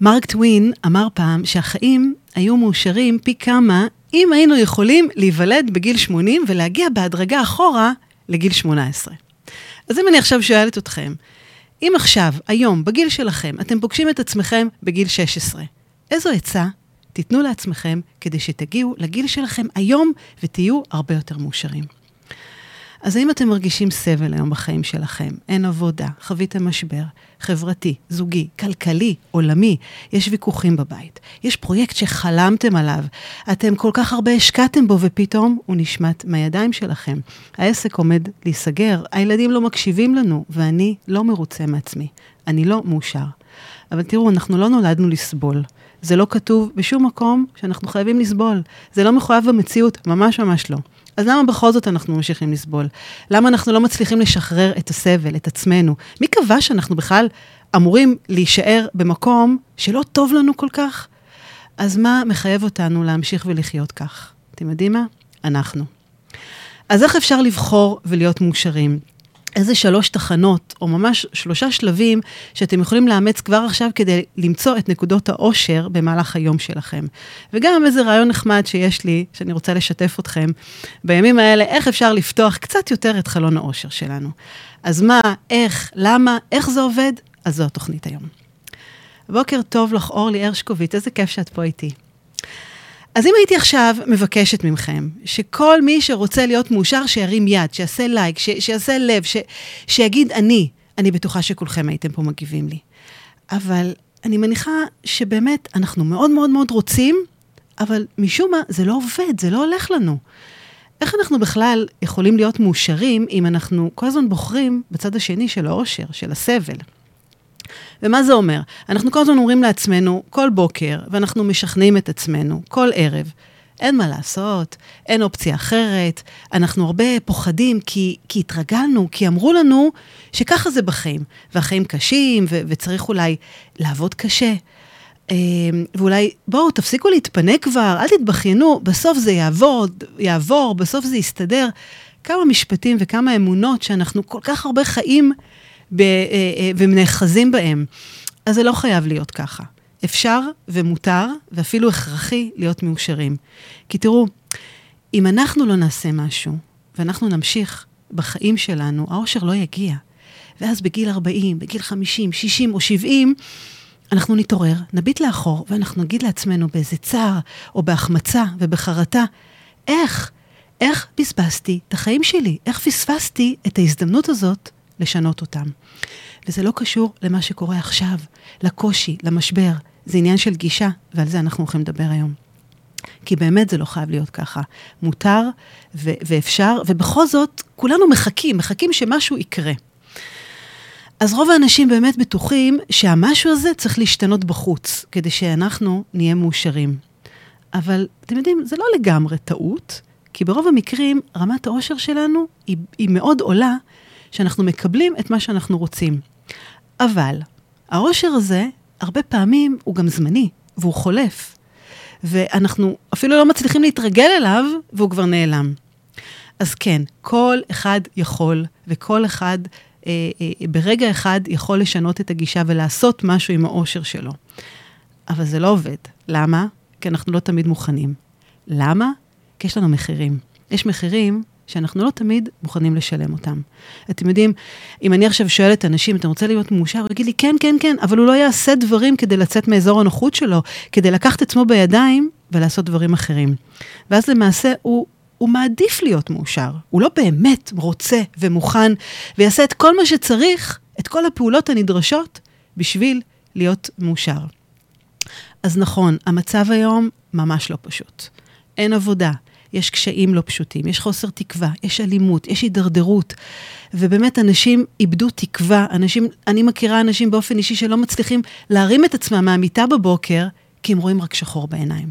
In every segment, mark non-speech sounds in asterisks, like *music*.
מרק טווין אמר פעם שהחיים היו מאושרים פי כמה אם היינו יכולים להיוולד בגיל 80 ולהגיע בהדרגה אחורה לגיל 18. אז אם אני עכשיו שואלת אתכם, אם עכשיו, היום, בגיל שלכם, אתם פוגשים את עצמכם בגיל 16, איזו עצה תיתנו לעצמכם כדי שתגיעו לגיל שלכם היום ותהיו הרבה יותר מאושרים? אז האם אתם מרגישים סבל היום בחיים שלכם? אין עבודה, חוויתם משבר, חברתי, זוגי, כלכלי, עולמי, יש ויכוחים בבית, יש פרויקט שחלמתם עליו, אתם כל כך הרבה השקעתם בו ופתאום הוא נשמט מהידיים שלכם. העסק עומד להיסגר, הילדים לא מקשיבים לנו, ואני לא מרוצה מעצמי. אני לא מאושר. אבל תראו, אנחנו לא נולדנו לסבול. זה לא כתוב בשום מקום שאנחנו חייבים לסבול. זה לא מחויב במציאות, ממש ממש לא. אז למה בכל זאת אנחנו ממשיכים לסבול? למה אנחנו לא מצליחים לשחרר את הסבל, את עצמנו? מי קבע שאנחנו בכלל אמורים להישאר במקום שלא טוב לנו כל כך? אז מה מחייב אותנו להמשיך ולחיות כך? אתם יודעים מה? אנחנו. אז איך אפשר לבחור ולהיות מאושרים? איזה שלוש תחנות, או ממש שלושה שלבים, שאתם יכולים לאמץ כבר עכשיו כדי למצוא את נקודות האושר במהלך היום שלכם. וגם איזה רעיון נחמד שיש לי, שאני רוצה לשתף אתכם, בימים האלה, איך אפשר לפתוח קצת יותר את חלון האושר שלנו. אז מה, איך, למה, איך זה עובד? אז זו התוכנית היום. בוקר טוב לך, אורלי הרשקוביץ, איזה כיף שאת פה איתי. אז אם הייתי עכשיו מבקשת מכם, שכל מי שרוצה להיות מאושר, שירים יד, שיעשה לייק, ש- שיעשה לב, ש- שיגיד אני, אני בטוחה שכולכם הייתם פה מגיבים לי. אבל אני מניחה שבאמת אנחנו מאוד מאוד מאוד רוצים, אבל משום מה זה לא עובד, זה לא הולך לנו. איך אנחנו בכלל יכולים להיות מאושרים אם אנחנו כל הזמן בוחרים בצד השני של האושר, של הסבל? ומה זה אומר? אנחנו כל הזמן אומרים לעצמנו כל בוקר, ואנחנו משכנעים את עצמנו כל ערב, אין מה לעשות, אין אופציה אחרת, אנחנו הרבה פוחדים כי, כי התרגלנו, כי אמרו לנו שככה זה בחיים, והחיים קשים, ו- וצריך אולי לעבוד קשה. אמ, ואולי, בואו, תפסיקו להתפנק כבר, אל תתבכיינו, בסוף זה יעבוד, יעבור, בסוף זה יסתדר. כמה משפטים וכמה אמונות שאנחנו כל כך הרבה חיים אה, אה, ונאחזים בהם. אז זה לא חייב להיות ככה. אפשר ומותר ואפילו הכרחי להיות מאושרים. כי תראו, אם אנחנו לא נעשה משהו ואנחנו נמשיך בחיים שלנו, האושר לא יגיע. ואז בגיל 40, בגיל 50, 60 או 70, אנחנו נתעורר, נביט לאחור, ואנחנו נגיד לעצמנו באיזה צער, או בהחמצה ובחרטה, איך, איך בזבזתי את החיים שלי? איך פספסתי את ההזדמנות הזאת לשנות אותם? וזה לא קשור למה שקורה עכשיו, לקושי, למשבר. זה עניין של גישה, ועל זה אנחנו הולכים לדבר היום. כי באמת זה לא חייב להיות ככה. מותר ו- ואפשר, ובכל זאת, כולנו מחכים, מחכים שמשהו יקרה. אז רוב האנשים באמת בטוחים שהמשהו הזה צריך להשתנות בחוץ, כדי שאנחנו נהיה מאושרים. אבל אתם יודעים, זה לא לגמרי טעות, כי ברוב המקרים רמת העושר שלנו היא, היא מאוד עולה, שאנחנו מקבלים את מה שאנחנו רוצים. אבל העושר הזה, הרבה פעמים הוא גם זמני, והוא חולף. ואנחנו אפילו לא מצליחים להתרגל אליו, והוא כבר נעלם. אז כן, כל אחד יכול, וכל אחד אה, אה, ברגע אחד יכול לשנות את הגישה ולעשות משהו עם האושר שלו. אבל זה לא עובד. למה? כי אנחנו לא תמיד מוכנים. למה? כי יש לנו מחירים. יש מחירים שאנחנו לא תמיד מוכנים לשלם אותם. אתם יודעים, אם אני עכשיו שואלת אנשים, אתה רוצה להיות מאושר? הוא יגיד לי, כן, כן, כן, אבל הוא לא יעשה דברים כדי לצאת מאזור הנוחות שלו, כדי לקחת עצמו בידיים ולעשות דברים אחרים. ואז למעשה הוא, הוא מעדיף להיות מאושר. הוא לא באמת רוצה ומוכן, ויעשה את כל מה שצריך, את כל הפעולות הנדרשות, בשביל להיות מאושר. אז נכון, המצב היום ממש לא פשוט. אין עבודה, יש קשיים לא פשוטים, יש חוסר תקווה, יש אלימות, יש הידרדרות. ובאמת, אנשים איבדו תקווה. אנשים, אני מכירה אנשים באופן אישי שלא מצליחים להרים את עצמם מהמיטה בבוקר, כי הם רואים רק שחור בעיניים.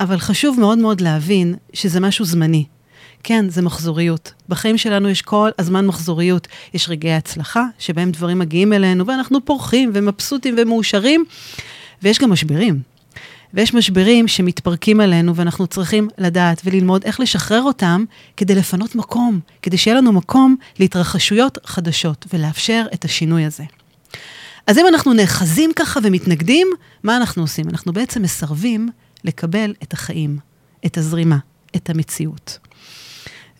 אבל חשוב מאוד מאוד להבין שזה משהו זמני. כן, זה מחזוריות. בחיים שלנו יש כל הזמן מחזוריות. יש רגעי הצלחה, שבהם דברים מגיעים אלינו, ואנחנו פורחים ומבסוטים ומאושרים, ויש גם משברים. ויש משברים שמתפרקים עלינו, ואנחנו צריכים לדעת וללמוד איך לשחרר אותם כדי לפנות מקום, כדי שיהיה לנו מקום להתרחשויות חדשות ולאפשר את השינוי הזה. אז אם אנחנו נאחזים ככה ומתנגדים, מה אנחנו עושים? אנחנו בעצם מסרבים לקבל את החיים, את הזרימה, את המציאות.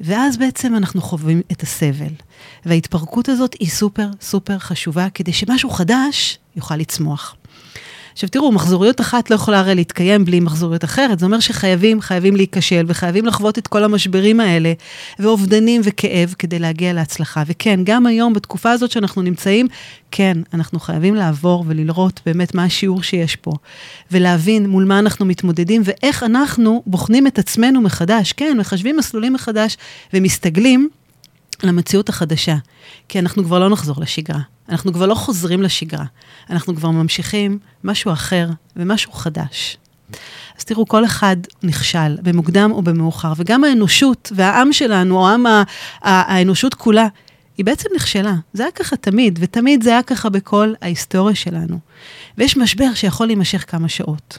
ואז בעצם אנחנו חווים את הסבל. וההתפרקות הזאת היא סופר סופר חשובה כדי שמשהו חדש יוכל לצמוח. עכשיו תראו, מחזוריות אחת לא יכולה הרי להתקיים בלי מחזוריות אחרת. זה אומר שחייבים, חייבים להיכשל וחייבים לחוות את כל המשברים האלה, ואובדנים וכאב כדי להגיע להצלחה. וכן, גם היום, בתקופה הזאת שאנחנו נמצאים, כן, אנחנו חייבים לעבור וללרות באמת מה השיעור שיש פה, ולהבין מול מה אנחנו מתמודדים ואיך אנחנו בוחנים את עצמנו מחדש. כן, מחשבים מסלולים מחדש ומסתגלים למציאות החדשה, כי אנחנו כבר לא נחזור לשגרה. אנחנו כבר לא חוזרים לשגרה, אנחנו כבר ממשיכים משהו אחר ומשהו חדש. אז תראו, כל אחד נכשל, במוקדם או במאוחר, וגם האנושות והעם שלנו, או העם האנושות כולה, היא בעצם נכשלה. זה היה ככה תמיד, ותמיד זה היה ככה בכל ההיסטוריה שלנו. ויש משבר שיכול להימשך כמה שעות,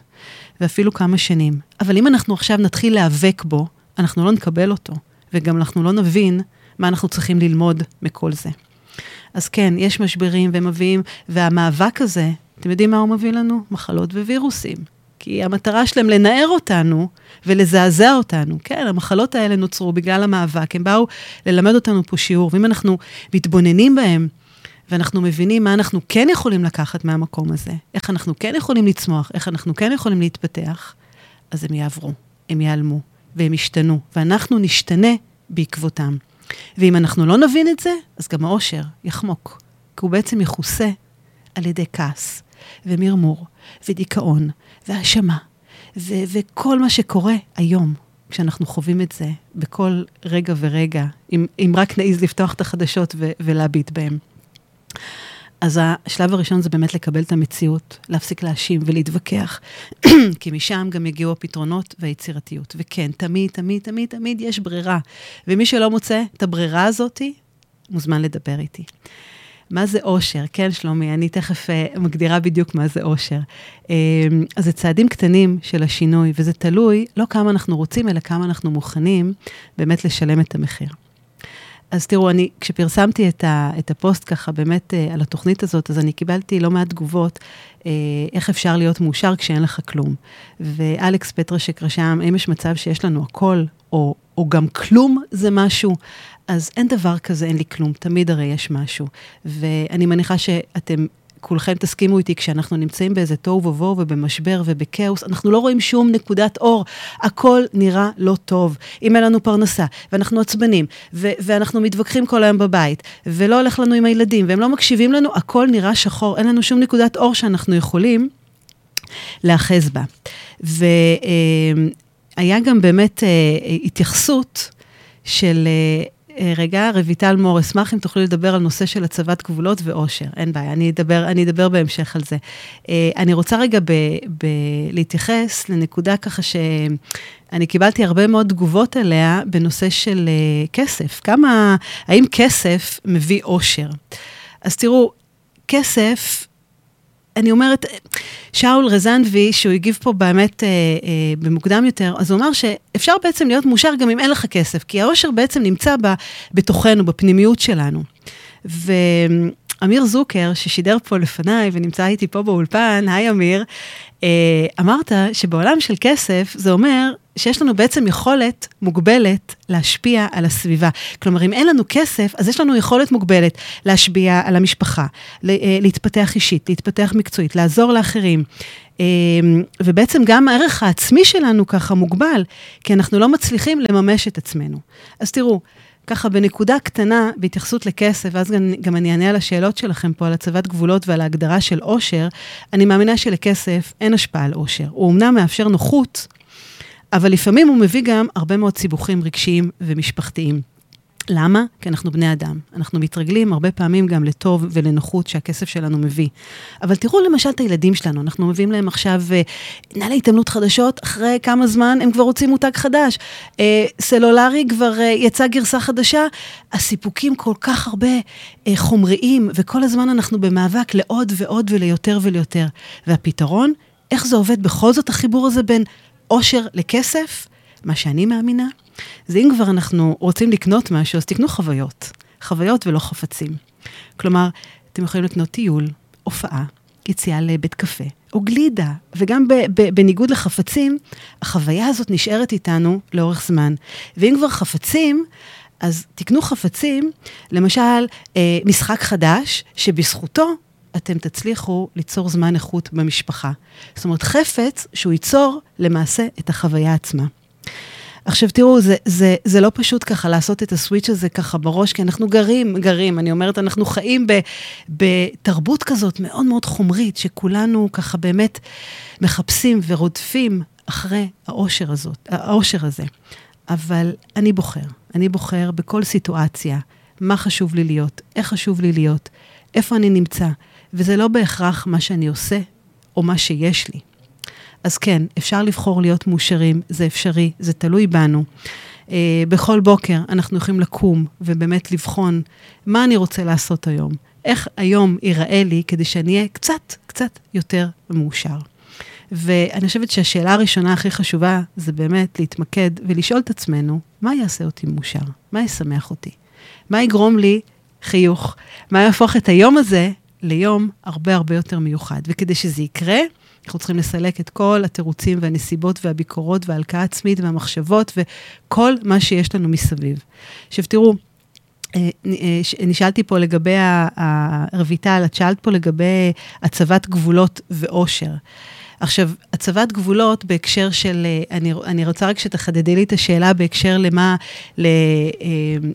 ואפילו כמה שנים. אבל אם אנחנו עכשיו נתחיל להיאבק בו, אנחנו לא נקבל אותו, וגם אנחנו לא נבין מה אנחנו צריכים ללמוד מכל זה. אז כן, יש משברים והם מביאים, והמאבק הזה, אתם יודעים מה הוא מביא לנו? מחלות ווירוסים. כי המטרה שלהם לנער אותנו ולזעזע אותנו. כן, המחלות האלה נוצרו בגלל המאבק, הם באו ללמד אותנו פה שיעור, ואם אנחנו מתבוננים בהם, ואנחנו מבינים מה אנחנו כן יכולים לקחת מהמקום הזה, איך אנחנו כן יכולים לצמוח, איך אנחנו כן יכולים להתפתח, אז הם יעברו, הם ייעלמו, והם ישתנו, ואנחנו נשתנה בעקבותם. ואם אנחנו לא נבין את זה, אז גם העושר יחמוק, כי הוא בעצם יכוסה על ידי כעס, ומרמור, ודיכאון, והאשמה, וכל מה שקורה היום, כשאנחנו חווים את זה בכל רגע ורגע, אם, אם רק נעז לפתוח את החדשות ולהביט בהם. אז השלב הראשון זה באמת לקבל את המציאות, להפסיק להאשים ולהתווכח, *clears throat* כי משם גם יגיעו הפתרונות והיצירתיות. וכן, תמיד, תמיד, תמיד, תמיד יש ברירה. ומי שלא מוצא את הברירה הזאתי, מוזמן לדבר איתי. מה זה אושר? כן, שלומי, אני תכף uh, מגדירה בדיוק מה זה אושר. Uh, אז זה צעדים קטנים של השינוי, וזה תלוי לא כמה אנחנו רוצים, אלא כמה אנחנו מוכנים באמת לשלם את המחיר. אז תראו, אני, כשפרסמתי את, ה, את הפוסט ככה באמת אה, על התוכנית הזאת, אז אני קיבלתי לא מעט תגובות, אה, איך אפשר להיות מאושר כשאין לך כלום. ואלכס פטרשק רשם, אם יש מצב שיש לנו הכל, או, או גם כלום זה משהו, אז אין דבר כזה, אין לי כלום, תמיד הרי יש משהו. ואני מניחה שאתם כולכם תסכימו איתי, כשאנחנו נמצאים באיזה תוהו ובוהו ובמשבר ובכאוס, אנחנו לא רואים שום נקודת אור. הכל נראה לא טוב. אם אין לנו פרנסה, ואנחנו עצבנים, ו- ואנחנו מתווכחים כל היום בבית, ולא הולך לנו עם הילדים, והם לא מקשיבים לנו, הכל נראה שחור. אין לנו שום נקודת אור שאנחנו יכולים להאחז בה. והיה אה, גם באמת אה, התייחסות של... אה, רגע, רויטל מור, אשמח אם תוכלי לדבר על נושא של הצבת גבולות ואושר. אין בעיה, אני אדבר, אני אדבר בהמשך על זה. אה, אני רוצה רגע ב, ב, להתייחס לנקודה ככה שאני קיבלתי הרבה מאוד תגובות עליה בנושא של אה, כסף. כמה, האם כסף מביא אושר? אז תראו, כסף אני אומרת, שאול רזנדבי, שהוא הגיב פה באמת אה, אה, במוקדם יותר, אז הוא אמר שאפשר בעצם להיות מאושר גם אם אין לך כסף, כי העושר בעצם נמצא ב, בתוכנו, בפנימיות שלנו. ואמיר זוקר, ששידר פה לפניי ונמצא איתי פה באולפן, היי אמיר, אמרת שבעולם של כסף זה אומר שיש לנו בעצם יכולת מוגבלת להשפיע על הסביבה. כלומר, אם אין לנו כסף, אז יש לנו יכולת מוגבלת להשפיע על המשפחה, אה, להתפתח אישית, להתפתח מקצועית, לעזור לאחרים. אה, ובעצם גם הערך העצמי שלנו ככה מוגבל, כי אנחנו לא מצליחים לממש את עצמנו. אז תראו, ככה בנקודה קטנה, בהתייחסות לכסף, ואז גם, גם אני אענה על השאלות שלכם פה, על הצבת גבולות ועל ההגדרה של עושר, אני מאמינה שלכסף אין השפעה על עושר. הוא אמנם מאפשר נוחות, אבל לפעמים הוא מביא גם הרבה מאוד סיבוכים רגשיים ומשפחתיים. למה? כי אנחנו בני אדם. אנחנו מתרגלים הרבה פעמים גם לטוב ולנוחות שהכסף שלנו מביא. אבל תראו למשל את הילדים שלנו, אנחנו מביאים להם עכשיו אה, נעלי התעמלות חדשות, אחרי כמה זמן הם כבר רוצים מותג חדש. אה, סלולרי כבר אה, יצא גרסה חדשה, הסיפוקים כל כך הרבה אה, חומריים, וכל הזמן אנחנו במאבק לעוד ועוד וליותר וליותר. והפתרון, איך זה עובד בכל זאת החיבור הזה בין עושר לכסף? מה שאני מאמינה, זה אם כבר אנחנו רוצים לקנות משהו, אז תקנו חוויות. חוויות ולא חפצים. כלומר, אתם יכולים לקנות טיול, הופעה, יציאה לבית קפה, או גלידה, וגם ב- ב- בניגוד לחפצים, החוויה הזאת נשארת איתנו לאורך זמן. ואם כבר חפצים, אז תקנו חפצים, למשל, אה, משחק חדש, שבזכותו אתם תצליחו ליצור זמן איכות במשפחה. זאת אומרת, חפץ שהוא ייצור למעשה את החוויה עצמה. עכשיו תראו, זה, זה, זה לא פשוט ככה לעשות את הסוויץ' הזה ככה בראש, כי אנחנו גרים, גרים, אני אומרת, אנחנו חיים ב, בתרבות כזאת מאוד מאוד חומרית, שכולנו ככה באמת מחפשים ורודפים אחרי האושר, הזאת, האושר הזה. אבל אני בוחר, אני בוחר בכל סיטואציה, מה חשוב לי להיות, איך חשוב לי להיות, איפה אני נמצא, וזה לא בהכרח מה שאני עושה או מה שיש לי. אז כן, אפשר לבחור להיות מאושרים, זה אפשרי, זה תלוי בנו. Uh, בכל בוקר אנחנו יכולים לקום ובאמת לבחון מה אני רוצה לעשות היום, איך היום ייראה לי כדי שאני אהיה קצת, קצת יותר מאושר. ואני חושבת שהשאלה הראשונה הכי חשובה זה באמת להתמקד ולשאול את עצמנו, מה יעשה אותי מאושר? מה ישמח אותי? מה יגרום לי חיוך? מה יהפוך את היום הזה ליום הרבה הרבה יותר מיוחד? וכדי שזה יקרה, אנחנו צריכים לסלק את כל התירוצים והנסיבות והביקורות וההלקאה העצמית והמחשבות וכל מה שיש לנו מסביב. עכשיו תראו, אה, אה, נשאלתי פה לגבי, רויטל, את שאלת פה לגבי הצבת גבולות ואושר. עכשיו, הצבת גבולות בהקשר של, אה, אני, אני רוצה רק שתחדדי לי את השאלה בהקשר למה, לא,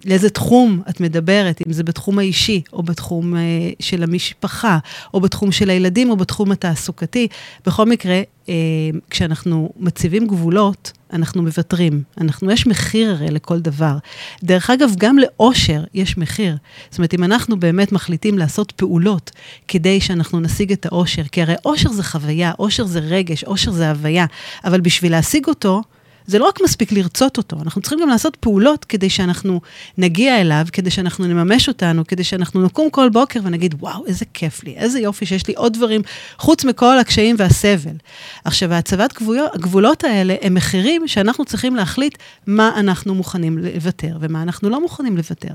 לאיזה תחום את מדברת, אם זה בתחום האישי, או בתחום אה, של המשפחה, או בתחום של הילדים, או בתחום התעסוקתי. בכל מקרה, כשאנחנו מציבים גבולות, אנחנו מוותרים. אנחנו, יש מחיר הרי לכל דבר. דרך אגב, גם לאושר יש מחיר. זאת אומרת, אם אנחנו באמת מחליטים לעשות פעולות כדי שאנחנו נשיג את האושר, כי הרי אושר זה חוויה, אושר זה רגש, אושר זה הוויה, אבל בשביל להשיג אותו, זה לא רק מספיק לרצות אותו, אנחנו צריכים גם לעשות פעולות כדי שאנחנו נגיע אליו, כדי שאנחנו נממש אותנו, כדי שאנחנו נקום כל בוקר ונגיד, וואו, איזה כיף לי, איזה יופי שיש לי עוד דברים, חוץ מכל הקשיים והסבל. עכשיו, ההצבת הגבולות האלה הם מחירים שאנחנו צריכים להחליט מה אנחנו מוכנים לוותר ומה אנחנו לא מוכנים לוותר.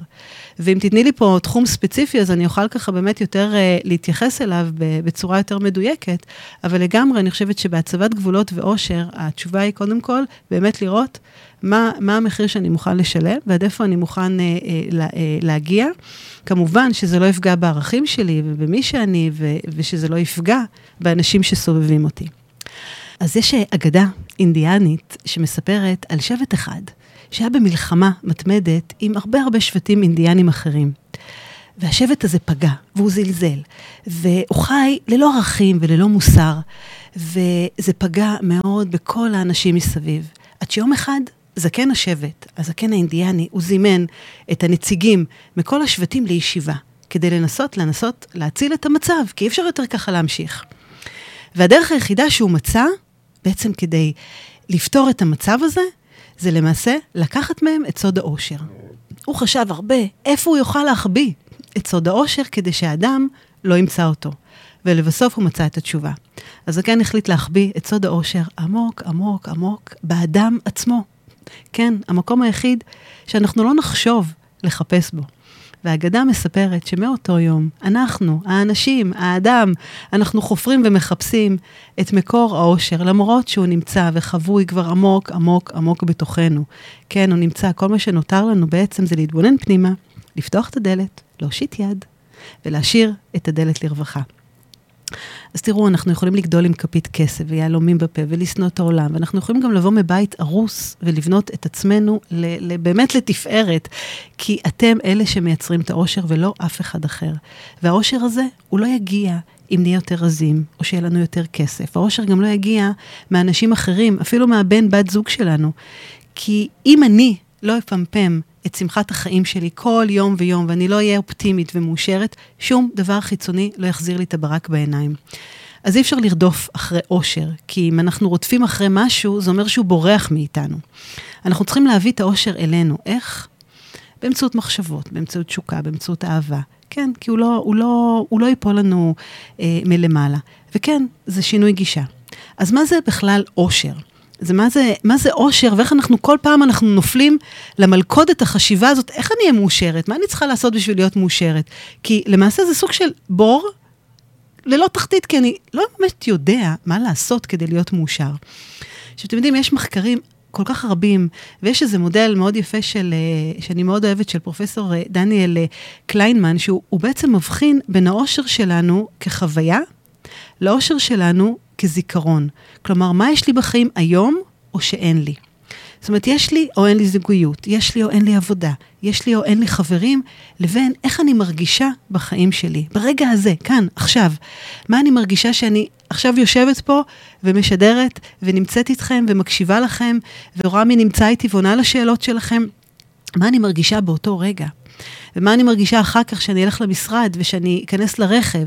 ואם תתני לי פה תחום ספציפי, אז אני אוכל ככה באמת יותר uh, להתייחס אליו בצורה יותר מדויקת, אבל לגמרי אני חושבת שבהצבת גבולות ואושר, התשובה היא קודם כל, באמת לראות מה, מה המחיר שאני מוכן לשלם ועד איפה אני מוכן אה, אה, לה, אה, להגיע. כמובן שזה לא יפגע בערכים שלי ובמי שאני, ו, ושזה לא יפגע באנשים שסובבים אותי. אז יש אגדה אינדיאנית שמספרת על שבט אחד שהיה במלחמה מתמדת עם הרבה הרבה שבטים אינדיאנים אחרים. והשבט הזה פגע, והוא זלזל, והוא חי ללא ערכים וללא מוסר, וזה פגע מאוד בכל האנשים מסביב. עד שיום אחד זקן השבט, הזקן האינדיאני, הוא זימן את הנציגים מכל השבטים לישיבה, כדי לנסות, לנסות להציל את המצב, כי אי אפשר יותר ככה להמשיך. והדרך היחידה שהוא מצא, בעצם כדי לפתור את המצב הזה, זה למעשה לקחת מהם את סוד האושר. הוא חשב הרבה איפה הוא יוכל להחביא את סוד האושר כדי שהאדם לא ימצא אותו. ולבסוף הוא מצא את התשובה. הזקן החליט להחביא את סוד האושר עמוק, עמוק, עמוק, באדם עצמו. כן, המקום היחיד שאנחנו לא נחשוב לחפש בו. והאגדה מספרת שמאותו יום, אנחנו, האנשים, האדם, אנחנו חופרים ומחפשים את מקור האושר, למרות שהוא נמצא וחבוי כבר עמוק, עמוק, עמוק בתוכנו. כן, הוא נמצא, כל מה שנותר לנו בעצם זה להתבונן פנימה, לפתוח את הדלת, להושיט יד ולהשאיר את הדלת לרווחה. אז תראו, אנחנו יכולים לגדול עם כפית כסף ויהלומים בפה ולשנוא את העולם, ואנחנו יכולים גם לבוא מבית הרוס ולבנות את עצמנו ל- ל- באמת לתפארת, כי אתם אלה שמייצרים את האושר ולא אף אחד אחר. והאושר הזה, הוא לא יגיע אם נהיה יותר רזים, או שיהיה לנו יותר כסף. האושר גם לא יגיע מאנשים אחרים, אפילו מהבן, בת זוג שלנו. כי אם אני לא אפמפם את שמחת החיים שלי כל יום ויום, ואני לא אהיה אופטימית ומאושרת, שום דבר חיצוני לא יחזיר לי את הברק בעיניים. אז אי אפשר לרדוף אחרי אושר, כי אם אנחנו רודפים אחרי משהו, זה אומר שהוא בורח מאיתנו. אנחנו צריכים להביא את האושר אלינו. איך? באמצעות מחשבות, באמצעות תשוקה, באמצעות אהבה. כן, כי הוא לא, הוא לא, הוא לא ייפול לנו אה, מלמעלה. וכן, זה שינוי גישה. אז מה זה בכלל אושר? זה מה זה, מה זה אושר, ואיך אנחנו כל פעם אנחנו נופלים למלכודת החשיבה הזאת, איך אני אהיה מאושרת? מה אני צריכה לעשות בשביל להיות מאושרת? כי למעשה זה סוג של בור ללא תחתית, כי אני לא באמת יודע מה לעשות כדי להיות מאושר. עכשיו, אתם יודעים, יש מחקרים כל כך רבים, ויש איזה מודל מאוד יפה של, אה, שאני מאוד אוהבת, של פרופסור אה, דניאל אה, קליינמן, שהוא בעצם מבחין בין האושר שלנו כחוויה, לאושר שלנו כזיכרון. כלומר, מה יש לי בחיים היום, או שאין לי. זאת אומרת, יש לי או אין לי זוגיות, יש לי או אין לי עבודה, יש לי או אין לי חברים, לבין איך אני מרגישה בחיים שלי, ברגע הזה, כאן, עכשיו. מה אני מרגישה שאני עכשיו יושבת פה ומשדרת ונמצאת איתכם ומקשיבה לכם, ורואה מי נמצא איתי ועונה לשאלות שלכם. מה אני מרגישה באותו רגע? ומה אני מרגישה אחר כך שאני אלך למשרד ושאני אכנס לרכב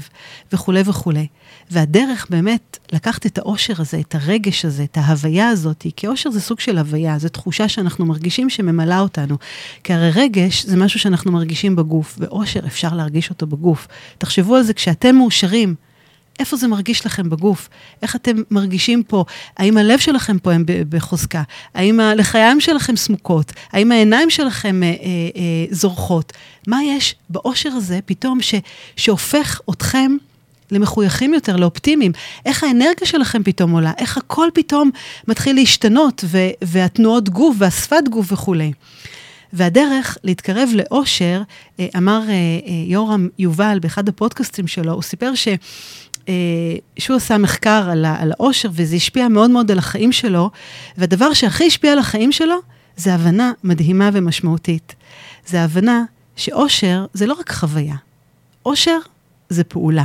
וכולי וכולי. והדרך באמת לקחת את האושר הזה, את הרגש הזה, את ההוויה הזאת, כי אושר זה סוג של הוויה, זו תחושה שאנחנו מרגישים שממלאה אותנו. כי הרי רגש זה משהו שאנחנו מרגישים בגוף, ואושר אפשר להרגיש אותו בגוף. תחשבו על זה כשאתם מאושרים. איפה זה מרגיש לכם בגוף? איך אתם מרגישים פה? האם הלב שלכם פה הם בחוזקה? האם הלחיים שלכם סמוקות? האם העיניים שלכם אה, אה, אה, זורחות? מה יש באושר הזה פתאום ש, שהופך אתכם למחויכים יותר, לאופטימיים? איך האנרגיה שלכם פתאום עולה? איך הכל פתאום מתחיל להשתנות, ו, והתנועות גוף והשפת גוף וכולי. והדרך להתקרב לאושר, אה, אמר אה, יורם יובל באחד הפודקאסטים שלו, הוא סיפר ש... אה, שהוא עשה מחקר על, על האושר, וזה השפיע מאוד מאוד על החיים שלו, והדבר שהכי השפיע על החיים שלו, זה הבנה מדהימה ומשמעותית. זה הבנה שאושר זה לא רק חוויה, אושר זה פעולה.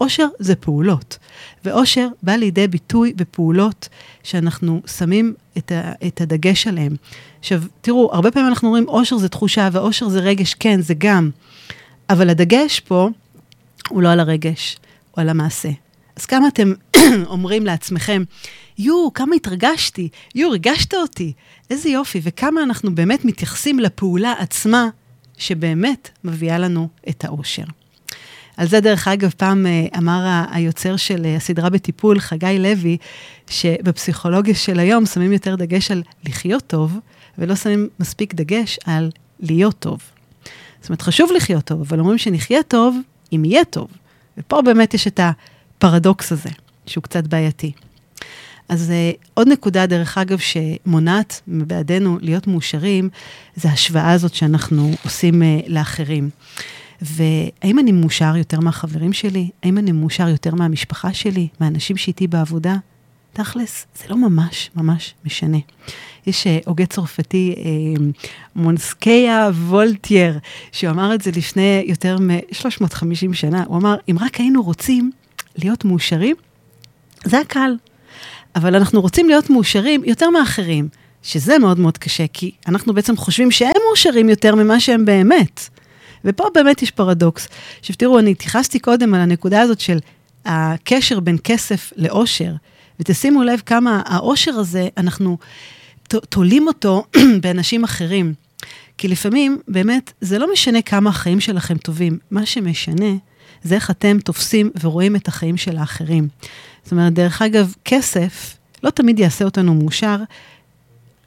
אושר זה פעולות, ואושר בא לידי ביטוי בפעולות שאנחנו שמים את, ה, את הדגש עליהן. עכשיו, תראו, הרבה פעמים אנחנו אומרים, אושר זה תחושה ואושר זה רגש, כן, זה גם. אבל הדגש פה הוא לא על הרגש, על המעשה. אז כמה אתם *clears throat* אומרים לעצמכם, יו, כמה התרגשתי, יו, ריגשת אותי, איזה יופי, וכמה אנחנו באמת מתייחסים לפעולה עצמה שבאמת מביאה לנו את האושר. על זה, דרך אגב, פעם אה, אמר היוצר של אה, הסדרה בטיפול, חגי לוי, שבפסיכולוגיה של היום שמים יותר דגש על לחיות טוב, ולא שמים מספיק דגש על להיות טוב. זאת אומרת, חשוב לחיות טוב, אבל אומרים שנחיה טוב אם יהיה טוב. ופה באמת יש את הפרדוקס הזה, שהוא קצת בעייתי. אז uh, עוד נקודה, דרך אגב, שמונעת מבעדנו להיות מאושרים, זה ההשוואה הזאת שאנחנו עושים uh, לאחרים. והאם אני מאושר יותר מהחברים שלי? האם אני מאושר יותר מהמשפחה שלי? מהאנשים שאיתי בעבודה? תכלס, זה לא ממש ממש משנה. יש אה, הוגה צרפתי, אה, מונסקיה וולטייר, שהוא אמר את זה לפני יותר מ-350 שנה. הוא אמר, אם רק היינו רוצים להיות מאושרים, זה הקל. אבל אנחנו רוצים להיות מאושרים יותר מאחרים, שזה מאוד מאוד קשה, כי אנחנו בעצם חושבים שהם מאושרים יותר ממה שהם באמת. ופה באמת יש פרדוקס. עכשיו תראו, אני התייחסתי קודם על הנקודה הזאת של הקשר בין כסף לאושר. ותשימו לב כמה העושר הזה, אנחנו תולים אותו *clears throat* באנשים אחרים. כי לפעמים, באמת, זה לא משנה כמה החיים שלכם טובים, מה שמשנה זה איך אתם תופסים ורואים את החיים של האחרים. זאת אומרת, דרך אגב, כסף לא תמיד יעשה אותנו מאושר,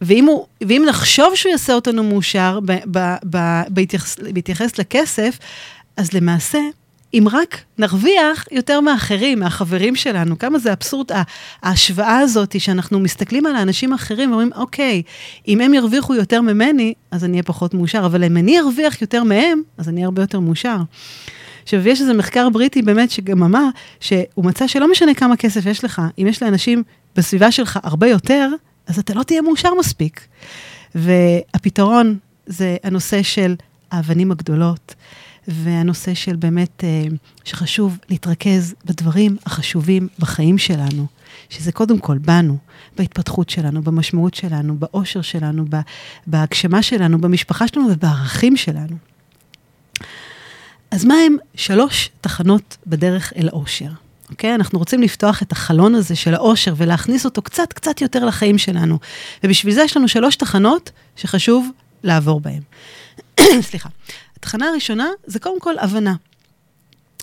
ואם, הוא, ואם נחשוב שהוא יעשה אותנו מאושר ב, ב, ב, בהתייחס, בהתייחס לכסף, אז למעשה אם רק נרוויח יותר מאחרים, מהחברים שלנו, כמה זה אבסורד, ההשוואה הזאת שאנחנו מסתכלים על האנשים האחרים ואומרים, אוקיי, אם הם ירוויחו יותר ממני, אז אני אהיה פחות מאושר, אבל אם אני ארוויח יותר מהם, אז אני אהיה הרבה יותר מאושר. עכשיו, יש איזה מחקר בריטי באמת שגם אמר, שהוא מצא שלא משנה כמה כסף יש לך, אם יש לאנשים בסביבה שלך הרבה יותר, אז אתה לא תהיה מאושר מספיק. והפתרון זה הנושא של האבנים הגדולות. והנושא של באמת, אה, שחשוב להתרכז בדברים החשובים בחיים שלנו, שזה קודם כל בנו, בהתפתחות שלנו, במשמעות שלנו, באושר שלנו, בהגשמה שלנו, במשפחה שלנו ובערכים שלנו. אז מה הם שלוש תחנות בדרך אל האושר? אוקיי? אנחנו רוצים לפתוח את החלון הזה של האושר ולהכניס אותו קצת קצת יותר לחיים שלנו. ובשביל זה יש לנו שלוש תחנות שחשוב לעבור בהן. *coughs* סליחה. התחנה הראשונה זה קודם כל הבנה.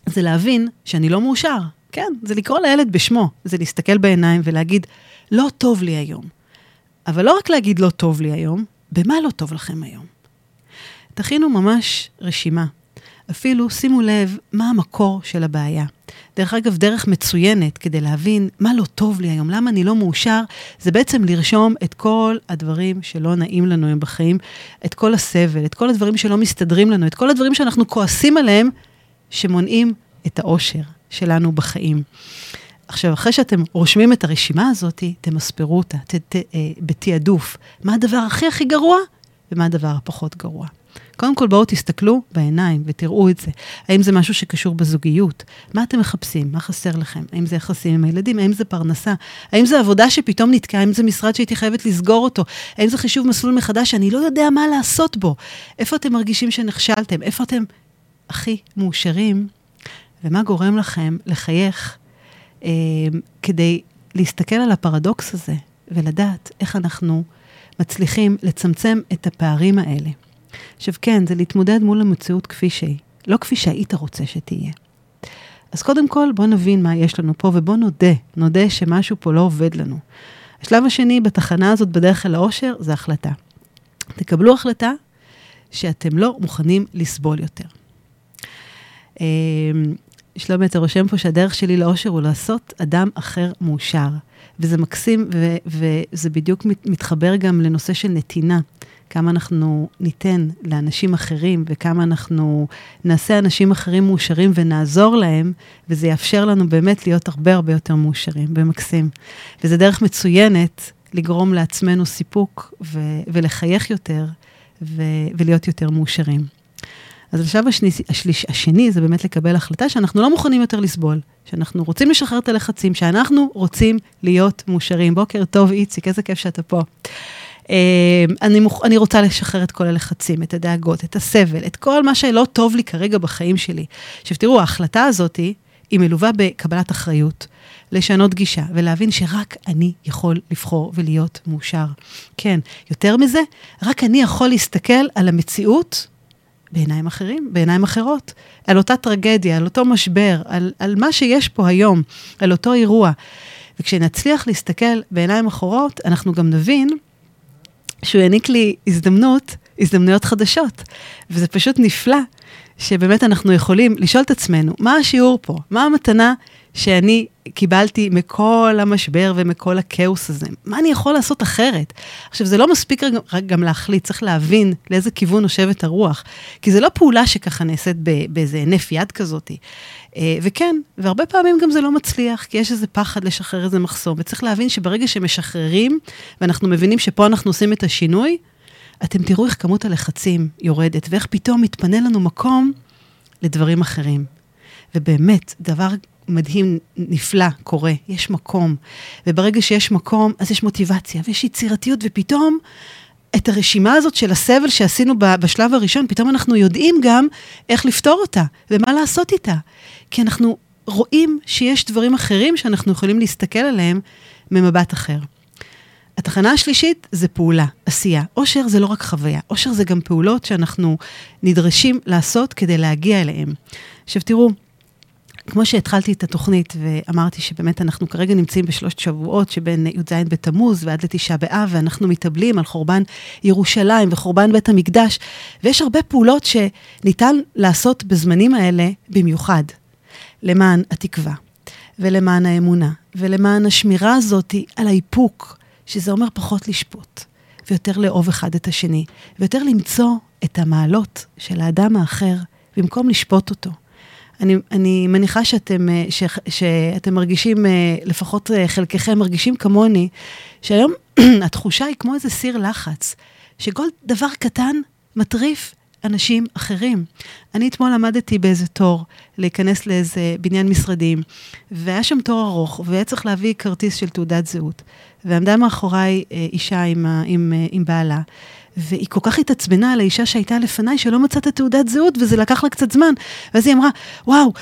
זה להבין שאני לא מאושר. כן, זה לקרוא לילד בשמו, זה להסתכל בעיניים ולהגיד, לא טוב לי היום. אבל לא רק להגיד לא טוב לי היום, במה לא טוב לכם היום? תכינו ממש רשימה. אפילו שימו לב מה המקור של הבעיה. דרך אגב, דרך מצוינת כדי להבין מה לא טוב לי היום, למה אני לא מאושר, זה בעצם לרשום את כל הדברים שלא נעים לנו היום בחיים, את כל הסבל, את כל הדברים שלא מסתדרים לנו, את כל הדברים שאנחנו כועסים עליהם, שמונעים את האושר שלנו בחיים. עכשיו, אחרי שאתם רושמים את הרשימה הזאת, תמספרו אותה, ת, ת, אה, בתעדוף. מה הדבר הכי הכי גרוע ומה הדבר הפחות גרוע. קודם כל, בואו תסתכלו בעיניים ותראו את זה. האם זה משהו שקשור בזוגיות? מה אתם מחפשים? מה חסר לכם? האם זה יחסים עם הילדים? האם זה פרנסה? האם זה עבודה שפתאום נתקעה? האם זה משרד שהייתי חייבת לסגור אותו? האם זה חישוב מסלול מחדש שאני לא יודע מה לעשות בו? איפה אתם מרגישים שנכשלתם? איפה אתם הכי מאושרים? ומה גורם לכם לחייך אה, כדי להסתכל על הפרדוקס הזה ולדעת איך אנחנו מצליחים לצמצם את הפערים האלה. עכשיו כן, זה להתמודד מול המציאות כפי שהיא, לא כפי שהיית רוצה שתהיה. אז קודם כל, בואו נבין מה יש לנו פה ובואו נודה, נודה שמשהו פה לא עובד לנו. השלב השני בתחנה הזאת בדרך אל האושר זה החלטה. תקבלו החלטה שאתם לא מוכנים לסבול יותר. אמ, שלומי, אתה רושם פה שהדרך שלי לאושר הוא לעשות אדם אחר מאושר. וזה מקסים, ו- וזה בדיוק מת- מתחבר גם לנושא של נתינה. כמה אנחנו ניתן לאנשים אחרים, וכמה אנחנו נעשה אנשים אחרים מאושרים ונעזור להם, וזה יאפשר לנו באמת להיות הרבה הרבה יותר מאושרים ומקסים. וזה דרך מצוינת לגרום לעצמנו סיפוק ו- ולחייך יותר ו- ולהיות יותר מאושרים. אז השלב השני, השליש, השני זה באמת לקבל החלטה שאנחנו לא מוכנים יותר לסבול, שאנחנו רוצים לשחרר את הלחצים, שאנחנו רוצים להיות מאושרים. בוקר טוב, איציק, איזה כיף שאתה פה. Uh, אני, מוכ... אני רוצה לשחרר את כל הלחצים, את הדאגות, את הסבל, את כל מה שלא טוב לי כרגע בחיים שלי. עכשיו תראו, ההחלטה הזאת היא מלווה בקבלת אחריות, לשנות גישה ולהבין שרק אני יכול לבחור ולהיות מאושר. כן, יותר מזה, רק אני יכול להסתכל על המציאות בעיניים אחרים, בעיניים אחרות, על אותה טרגדיה, על אותו משבר, על, על מה שיש פה היום, על אותו אירוע. וכשנצליח להסתכל בעיניים אחרות, אנחנו גם נבין שהוא העניק לי הזדמנות, הזדמנויות חדשות. וזה פשוט נפלא, שבאמת אנחנו יכולים לשאול את עצמנו, מה השיעור פה? מה המתנה שאני קיבלתי מכל המשבר ומכל הכאוס הזה. מה אני יכול לעשות אחרת? עכשיו, זה לא מספיק רק גם להחליט, צריך להבין לאיזה כיוון נושבת הרוח. כי זה לא פעולה שככה נעשית באיזה הנף יד כזאת. אה, וכן, והרבה פעמים גם זה לא מצליח, כי יש איזה פחד לשחרר איזה מחסום. וצריך להבין שברגע שמשחררים, ואנחנו מבינים שפה אנחנו עושים את השינוי, אתם תראו איך כמות הלחצים יורדת, ואיך פתאום מתפנה לנו מקום לדברים אחרים. ובאמת, דבר מדהים, נפלא, קורה, יש מקום. וברגע שיש מקום, אז יש מוטיבציה ויש יצירתיות, ופתאום את הרשימה הזאת של הסבל שעשינו בשלב הראשון, פתאום אנחנו יודעים גם איך לפתור אותה ומה לעשות איתה. כי אנחנו רואים שיש דברים אחרים שאנחנו יכולים להסתכל עליהם ממבט אחר. התחנה השלישית זה פעולה, עשייה. אושר זה לא רק חוויה, אושר זה גם פעולות שאנחנו נדרשים לעשות כדי להגיע אליהם. עכשיו תראו, כמו שהתחלתי את התוכנית ואמרתי שבאמת אנחנו כרגע נמצאים בשלושת שבועות שבין י"ז בתמוז ועד לתשעה באב, ואנחנו מתאבלים על חורבן ירושלים וחורבן בית המקדש, ויש הרבה פעולות שניתן לעשות בזמנים האלה במיוחד, למען התקווה, ולמען האמונה, ולמען השמירה הזאת על האיפוק, שזה אומר פחות לשפוט, ויותר לאהוב אחד את השני, ויותר למצוא את המעלות של האדם האחר במקום לשפוט אותו. אני, אני מניחה שאתם, אה, ש, שאתם מרגישים, אה, לפחות אה, חלקכם מרגישים כמוני, שהיום *clears throat* התחושה היא כמו איזה סיר לחץ, שכל דבר קטן מטריף אנשים אחרים. אני אתמול עמדתי באיזה תור להיכנס לאיזה בניין משרדים, והיה שם תור ארוך, והיה צריך להביא כרטיס של תעודת זהות. ועמדה מאחוריי אישה עם, עם, עם בעלה, והיא כל כך התעצבנה על האישה שהייתה לפניי, שלא מצאת תעודת זהות, וזה לקח לה קצת זמן. ואז היא אמרה, וואו,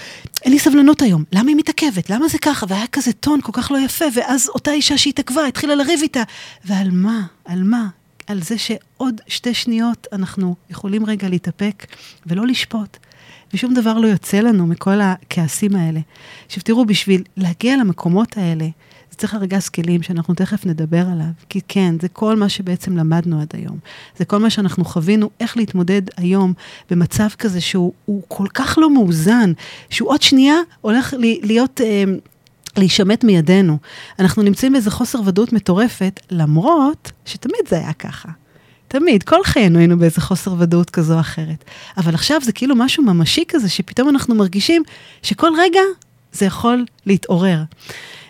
אין לי סבלנות היום, למה היא מתעכבת? למה זה ככה? והיה כזה טון כל כך לא יפה, ואז אותה אישה שהתעכבה, התחילה לריב איתה. ועל מה? על מה? על זה שעוד שתי שניות אנחנו יכולים רגע להתאפק ולא לשפוט. ושום דבר לא יוצא לנו מכל הכעסים האלה. עכשיו תראו, בשביל להגיע למקומות האלה, זה צריך ארגז כלים שאנחנו תכף נדבר עליו, כי כן, זה כל מה שבעצם למדנו עד היום. זה כל מה שאנחנו חווינו, איך להתמודד היום במצב כזה שהוא כל כך לא מאוזן, שהוא עוד שנייה הולך להיות... אה, להישמט מידינו. אנחנו נמצאים באיזה חוסר ודאות מטורפת, למרות שתמיד זה היה ככה. תמיד, כל חיינו היינו באיזה חוסר ודאות כזו או אחרת. אבל עכשיו זה כאילו משהו ממשי כזה, שפתאום אנחנו מרגישים שכל רגע זה יכול להתעורר.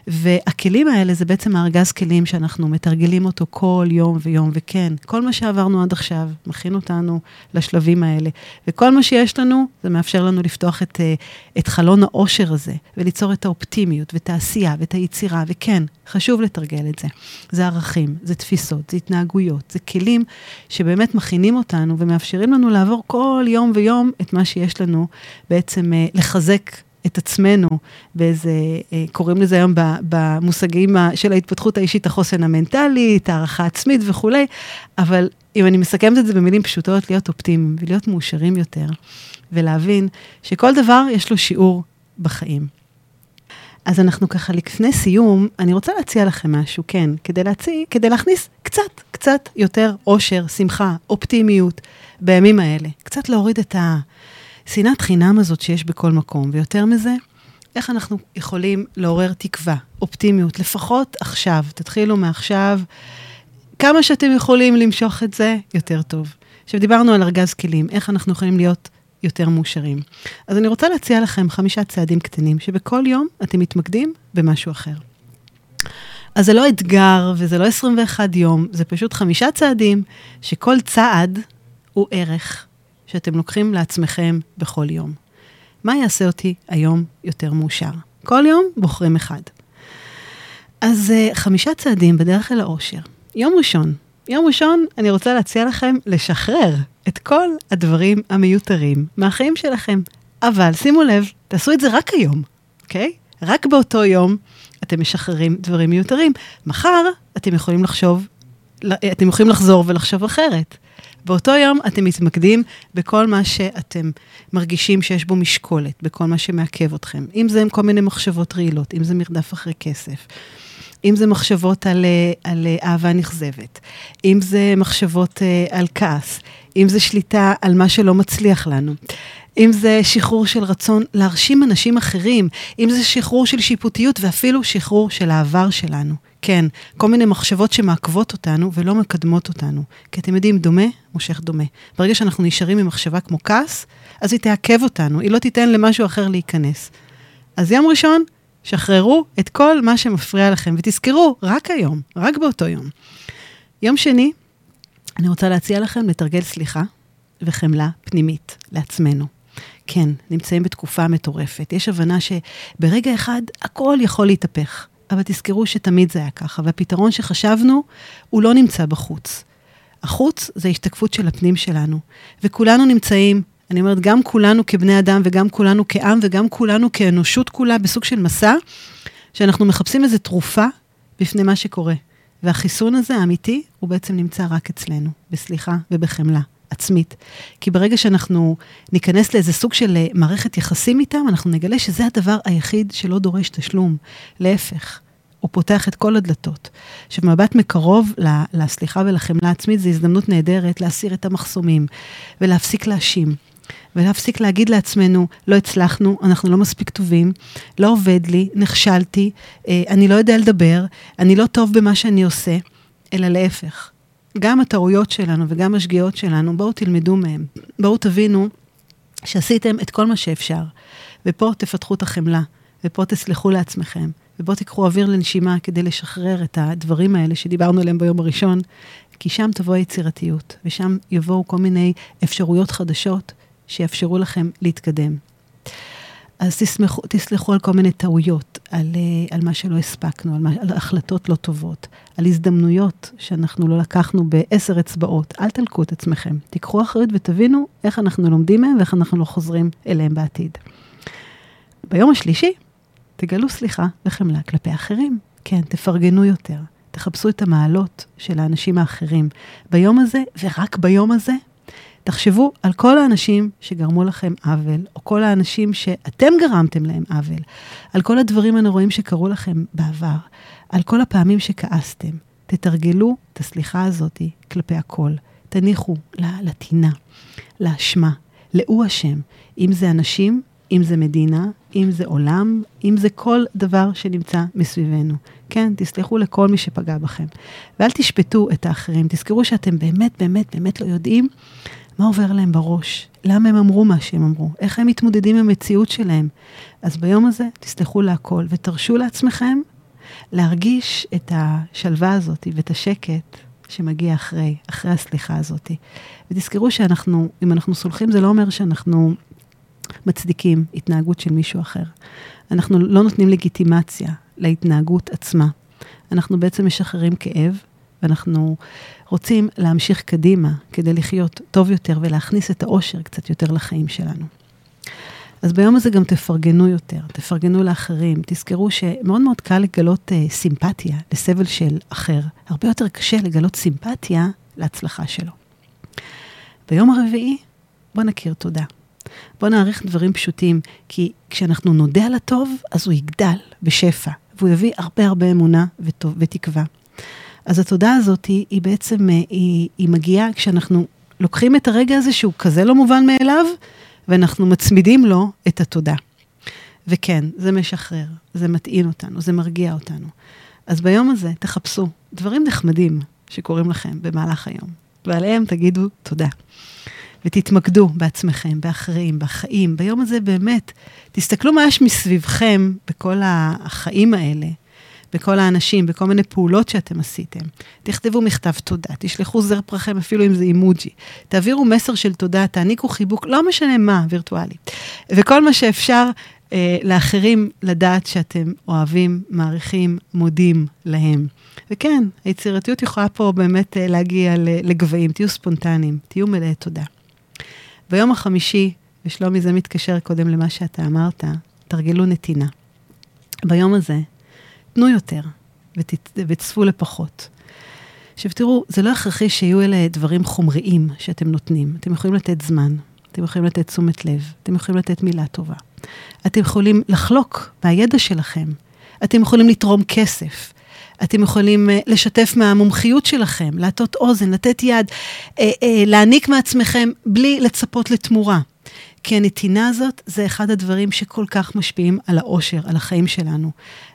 והכלים האלה זה בעצם הארגז כלים שאנחנו מתרגלים אותו כל יום ויום, וכן, כל מה שעברנו עד עכשיו מכין אותנו לשלבים האלה. וכל מה שיש לנו, זה מאפשר לנו לפתוח את, אה, את חלון העושר הזה, וליצור את האופטימיות, ואת העשייה, ואת היצירה, וכן, חשוב לתרגל את זה. זה ערכים, זה תפיסות, זה התנהגויות, זה כלים שבאמת מכינים אותנו ומאפשרים לנו לעבור כל יום ויום את מה שיש לנו בעצם אה, לחזק את עצמנו באיזה, אה, קוראים לזה היום במושגים של ההתפתחות האישית, החוסן המנטלי, את הערכה עצמית וכולי, אבל אם אני מסכמת את זה במילים פשוטות, להיות אופטימיים ולהיות מאושרים יותר, ולהבין שכל דבר יש לו שיעור בחיים. אז אנחנו ככה לפני סיום, אני רוצה להציע לכם משהו, כן, כדי להציע, כדי להכניס קצת, קצת יותר אושר, שמחה, אופטימיות בימים האלה. קצת להוריד את ה... שנאת חינם הזאת שיש בכל מקום, ויותר מזה, איך אנחנו יכולים לעורר תקווה, אופטימיות, לפחות עכשיו, תתחילו מעכשיו, כמה שאתם יכולים למשוך את זה, יותר טוב. עכשיו, דיברנו על ארגז כלים, איך אנחנו יכולים להיות יותר מאושרים. אז אני רוצה להציע לכם חמישה צעדים קטנים, שבכל יום אתם מתמקדים במשהו אחר. אז זה לא אתגר וזה לא 21 יום, זה פשוט חמישה צעדים, שכל צעד הוא ערך, שאתם לוקחים לעצמכם בכל יום. מה יעשה אותי היום יותר מאושר? כל יום בוחרים אחד. אז uh, חמישה צעדים בדרך אל האושר. יום ראשון. יום ראשון אני רוצה להציע לכם לשחרר את כל הדברים המיותרים מהחיים שלכם. אבל שימו לב, תעשו את זה רק היום, אוקיי? Okay? רק באותו יום אתם משחררים דברים מיותרים. מחר אתם יכולים לחשוב, אתם יכולים לחזור ולחשוב אחרת. באותו יום אתם מתמקדים בכל מה שאתם מרגישים שיש בו משקולת, בכל מה שמעכב אתכם. אם זה עם כל מיני מחשבות רעילות, אם זה מרדף אחרי כסף. אם זה מחשבות על, אה, על אה, אהבה נכזבת, אם זה מחשבות אה, על כעס, אם זה שליטה על מה שלא מצליח לנו, אם זה שחרור של רצון להרשים אנשים אחרים, אם זה שחרור של שיפוטיות ואפילו שחרור של העבר שלנו. כן, כל מיני מחשבות שמעכבות אותנו ולא מקדמות אותנו. כי אתם יודעים, דומה מושך דומה. ברגע שאנחנו נשארים עם מחשבה כמו כעס, אז היא תעכב אותנו, היא לא תיתן למשהו אחר להיכנס. אז יום ראשון, שחררו את כל מה שמפריע לכם, ותזכרו, רק היום, רק באותו יום. יום שני, אני רוצה להציע לכם לתרגל סליחה וחמלה פנימית לעצמנו. כן, נמצאים בתקופה מטורפת. יש הבנה שברגע אחד הכל יכול להתהפך. אבל תזכרו שתמיד זה היה ככה, והפתרון שחשבנו, הוא לא נמצא בחוץ. החוץ זה השתקפות של הפנים שלנו, וכולנו נמצאים, אני אומרת, גם כולנו כבני אדם, וגם כולנו כעם, וגם כולנו כאנושות כולה, בסוג של מסע, שאנחנו מחפשים איזו תרופה בפני מה שקורה. והחיסון הזה, האמיתי, הוא בעצם נמצא רק אצלנו, בסליחה ובחמלה. עצמית. כי ברגע שאנחנו ניכנס לאיזה סוג של אה, מערכת יחסים איתם, אנחנו נגלה שזה הדבר היחיד שלא דורש תשלום. להפך, הוא פותח את כל הדלתות. עכשיו, מבט מקרוב לסליחה ולחמלה עצמית זו הזדמנות נהדרת להסיר את המחסומים ולהפסיק להאשים. ולהפסיק להגיד לעצמנו, לא הצלחנו, אנחנו לא מספיק טובים, לא עובד לי, נכשלתי, אה, אני לא יודע לדבר, אני לא טוב במה שאני עושה, אלא להפך. גם הטעויות שלנו וגם השגיאות שלנו, בואו תלמדו מהם. בואו תבינו שעשיתם את כל מה שאפשר, ופה תפתחו את החמלה, ופה תסלחו לעצמכם, ובואו תיקחו אוויר לנשימה כדי לשחרר את הדברים האלה שדיברנו עליהם ביום הראשון, כי שם תבוא היצירתיות, ושם יבואו כל מיני אפשרויות חדשות שיאפשרו לכם להתקדם. אז תסמכו, תסלחו על כל מיני טעויות, על, אה, על מה שלא הספקנו, על, מה, על החלטות לא טובות, על הזדמנויות שאנחנו לא לקחנו בעשר אצבעות. אל תלקו את עצמכם. תיקחו אחריות ותבינו איך אנחנו לומדים מהם ואיך אנחנו לא חוזרים אליהם בעתיד. ביום השלישי, תגלו סליחה וחמלה כלפי אחרים. כן, תפרגנו יותר, תחפשו את המעלות של האנשים האחרים. ביום הזה, ורק ביום הזה, תחשבו על כל האנשים שגרמו לכם עוול, או כל האנשים שאתם גרמתם להם עוול, על כל הדברים הנוראים שקרו לכם בעבר, על כל הפעמים שכעסתם. תתרגלו את הסליחה הזאת כלפי הכל. תניחו לטינה, לאשמה, לאו אשם, אם זה אנשים, אם זה מדינה, אם זה עולם, אם זה כל דבר שנמצא מסביבנו. כן, תסלחו לכל מי שפגע בכם. ואל תשפטו את האחרים, תזכרו שאתם באמת, באמת, באמת לא יודעים מה עובר להם בראש, למה הם אמרו מה שהם אמרו, איך הם מתמודדים עם המציאות שלהם. אז ביום הזה תסלחו להכל ותרשו לעצמכם להרגיש את השלווה הזאת ואת השקט שמגיע אחרי, אחרי הסליחה הזאת. ותזכרו שאנחנו, אם אנחנו סולחים, זה לא אומר שאנחנו מצדיקים התנהגות של מישהו אחר. אנחנו לא נותנים לגיטימציה להתנהגות עצמה. אנחנו בעצם משחררים כאב, ואנחנו רוצים להמשיך קדימה כדי לחיות טוב יותר ולהכניס את האושר קצת יותר לחיים שלנו. אז ביום הזה גם תפרגנו יותר, תפרגנו לאחרים. תזכרו שמאוד מאוד קל לגלות uh, סימפתיה לסבל של אחר. הרבה יותר קשה לגלות סימפתיה להצלחה שלו. ביום הרביעי, בוא נכיר תודה. בוא נעריך דברים פשוטים, כי כשאנחנו נודה על הטוב, אז הוא יגדל בשפע, והוא יביא הרבה הרבה אמונה וטוב, ותקווה. אז התודה הזאת היא, היא בעצם, אה, היא, היא מגיעה כשאנחנו לוקחים את הרגע הזה שהוא כזה לא מובן מאליו, ואנחנו מצמידים לו את התודה. וכן, זה משחרר, זה מטעין אותנו, זה מרגיע אותנו. אז ביום הזה תחפשו דברים נחמדים שקורים לכם במהלך היום, ועליהם תגידו תודה. ותתמקדו בעצמכם, באחרים, בחיים. ביום הזה באמת, תסתכלו מה יש מסביבכם בכל החיים האלה, בכל האנשים, בכל מיני פעולות שאתם עשיתם. תכתבו מכתב תודה, תשלחו זר פרחים אפילו אם זה אימוג'י. תעבירו מסר של תודה, תעניקו חיבוק, לא משנה מה, וירטואלי. וכל מה שאפשר אה, לאחרים לדעת שאתם אוהבים, מעריכים, מודים להם. וכן, היצירתיות יכולה פה באמת אה, להגיע לגבהים, תהיו ספונטניים, תהיו מלאי תודה. ביום החמישי, ושלומי זה מתקשר קודם למה שאתה אמרת, תרגלו נתינה. ביום הזה, תנו יותר ותצפו לפחות. עכשיו תראו, זה לא הכרחי שיהיו אלה דברים חומריים שאתם נותנים. אתם יכולים לתת זמן, אתם יכולים לתת תשומת לב, אתם יכולים לתת מילה טובה. אתם יכולים לחלוק מהידע שלכם, אתם יכולים לתרום כסף, אתם יכולים uh, לשתף מהמומחיות שלכם, להטות אוזן, לתת יד, uh, uh, להעניק מעצמכם בלי לצפות לתמורה. כי הנתינה הזאת זה אחד הדברים שכל כך משפיעים על האושר, על החיים שלנו.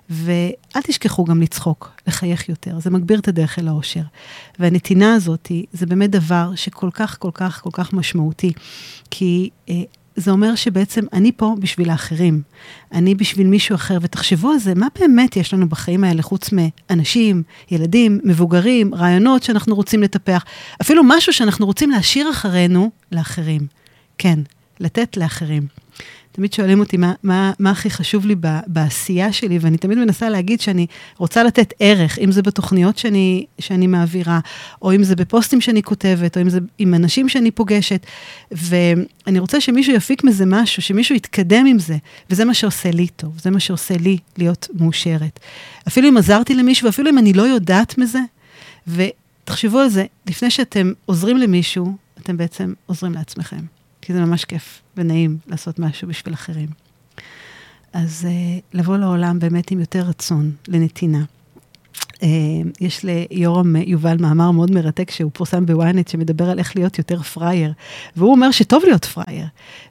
ואל תשכחו גם לצחוק, לחייך יותר, זה מגביר את הדרך אל האושר. והנתינה הזאת, זה באמת דבר שכל כך, כל כך, כל כך משמעותי. כי אה, זה אומר שבעצם אני פה בשביל האחרים, אני בשביל מישהו אחר, ותחשבו על זה, מה באמת יש לנו בחיים האלה חוץ מאנשים, ילדים, מבוגרים, רעיונות שאנחנו רוצים לטפח, אפילו משהו שאנחנו רוצים להשאיר אחרינו לאחרים. כן, לתת לאחרים. תמיד שואלים אותי מה, מה, מה הכי חשוב לי ב, בעשייה שלי, ואני תמיד מנסה להגיד שאני רוצה לתת ערך, אם זה בתוכניות שאני, שאני מעבירה, או אם זה בפוסטים שאני כותבת, או אם זה עם אנשים שאני פוגשת, ואני רוצה שמישהו יפיק מזה משהו, שמישהו יתקדם עם זה, וזה מה שעושה לי טוב, זה מה שעושה לי להיות מאושרת. אפילו אם עזרתי למישהו, אפילו אם אני לא יודעת מזה, ותחשבו על זה, לפני שאתם עוזרים למישהו, אתם בעצם עוזרים לעצמכם. כי זה ממש כיף ונעים לעשות משהו בשביל אחרים. אז uh, לבוא לעולם באמת עם יותר רצון לנתינה. Uh, יש ליורם יובל מאמר מאוד מרתק שהוא פורסם בוויינט שמדבר על איך להיות יותר פראייר. והוא אומר שטוב להיות פראייר.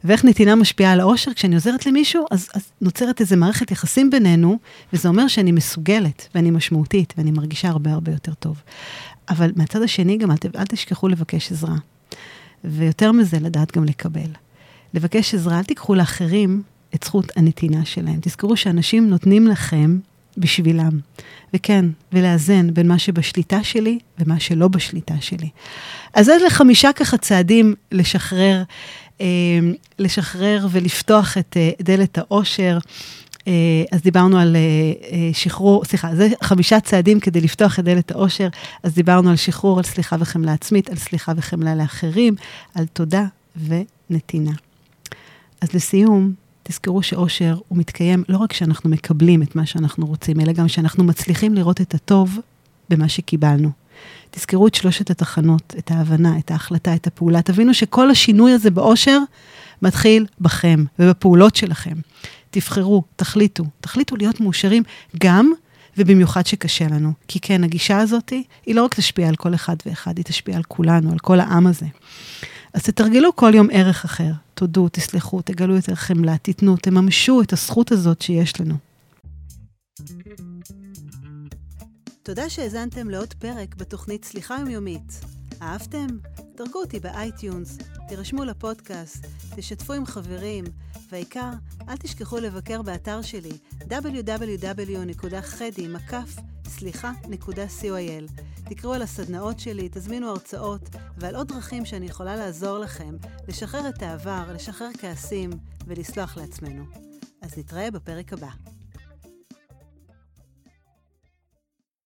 ואיך נתינה משפיעה על האושר. כשאני עוזרת למישהו, אז, אז נוצרת איזו מערכת יחסים בינינו, וזה אומר שאני מסוגלת ואני משמעותית ואני מרגישה הרבה הרבה יותר טוב. אבל מהצד השני גם אל, אל תשכחו לבקש עזרה. ויותר מזה, לדעת גם לקבל. לבקש עזרה, אל תיקחו לאחרים את זכות הנתינה שלהם. תזכרו שאנשים נותנים לכם בשבילם. וכן, ולאזן בין מה שבשליטה שלי ומה שלא בשליטה שלי. אז אלה חמישה ככה צעדים לשחרר, אה, לשחרר ולפתוח את אה, דלת העושר. אה, אז דיברנו על אה, אה, שחרור, סליחה, זה חמישה צעדים כדי לפתוח את דלת העושר. אז דיברנו על שחרור, על סליחה וחמלה עצמית, על סליחה וחמלה לאחרים, על תודה ונתינה. אז לסיום, תזכרו שאושר הוא מתקיים לא רק כשאנחנו מקבלים את מה שאנחנו רוצים, אלא גם כשאנחנו מצליחים לראות את הטוב במה שקיבלנו. תזכרו את שלושת התחנות, את ההבנה, את ההחלטה, את הפעולה. תבינו שכל השינוי הזה באושר מתחיל בכם ובפעולות שלכם. תבחרו, תחליטו, תחליטו להיות מאושרים גם ובמיוחד שקשה לנו. כי כן, הגישה הזאת היא לא רק תשפיע על כל אחד ואחד, היא תשפיע על כולנו, על כל העם הזה. אז תתרגלו כל יום ערך אחר. תודו, תסלחו, תגלו יותר חמלה, תיתנו, תממשו את הזכות הזאת שיש לנו. תודה שהאזנתם לעוד פרק בתוכנית סליחה יומיומית. אהבתם? דרגו אותי ב iTunes, תירשמו לפודקאסט, תשתפו עם חברים, והעיקר, אל תשכחו לבקר באתר שלי www.חדי.סליחה. co.il. תקראו על הסדנאות שלי, תזמינו הרצאות ועל עוד דרכים שאני יכולה לעזור לכם לשחרר את העבר, לשחרר כעסים ולסלוח לעצמנו. אז נתראה בפרק הבא.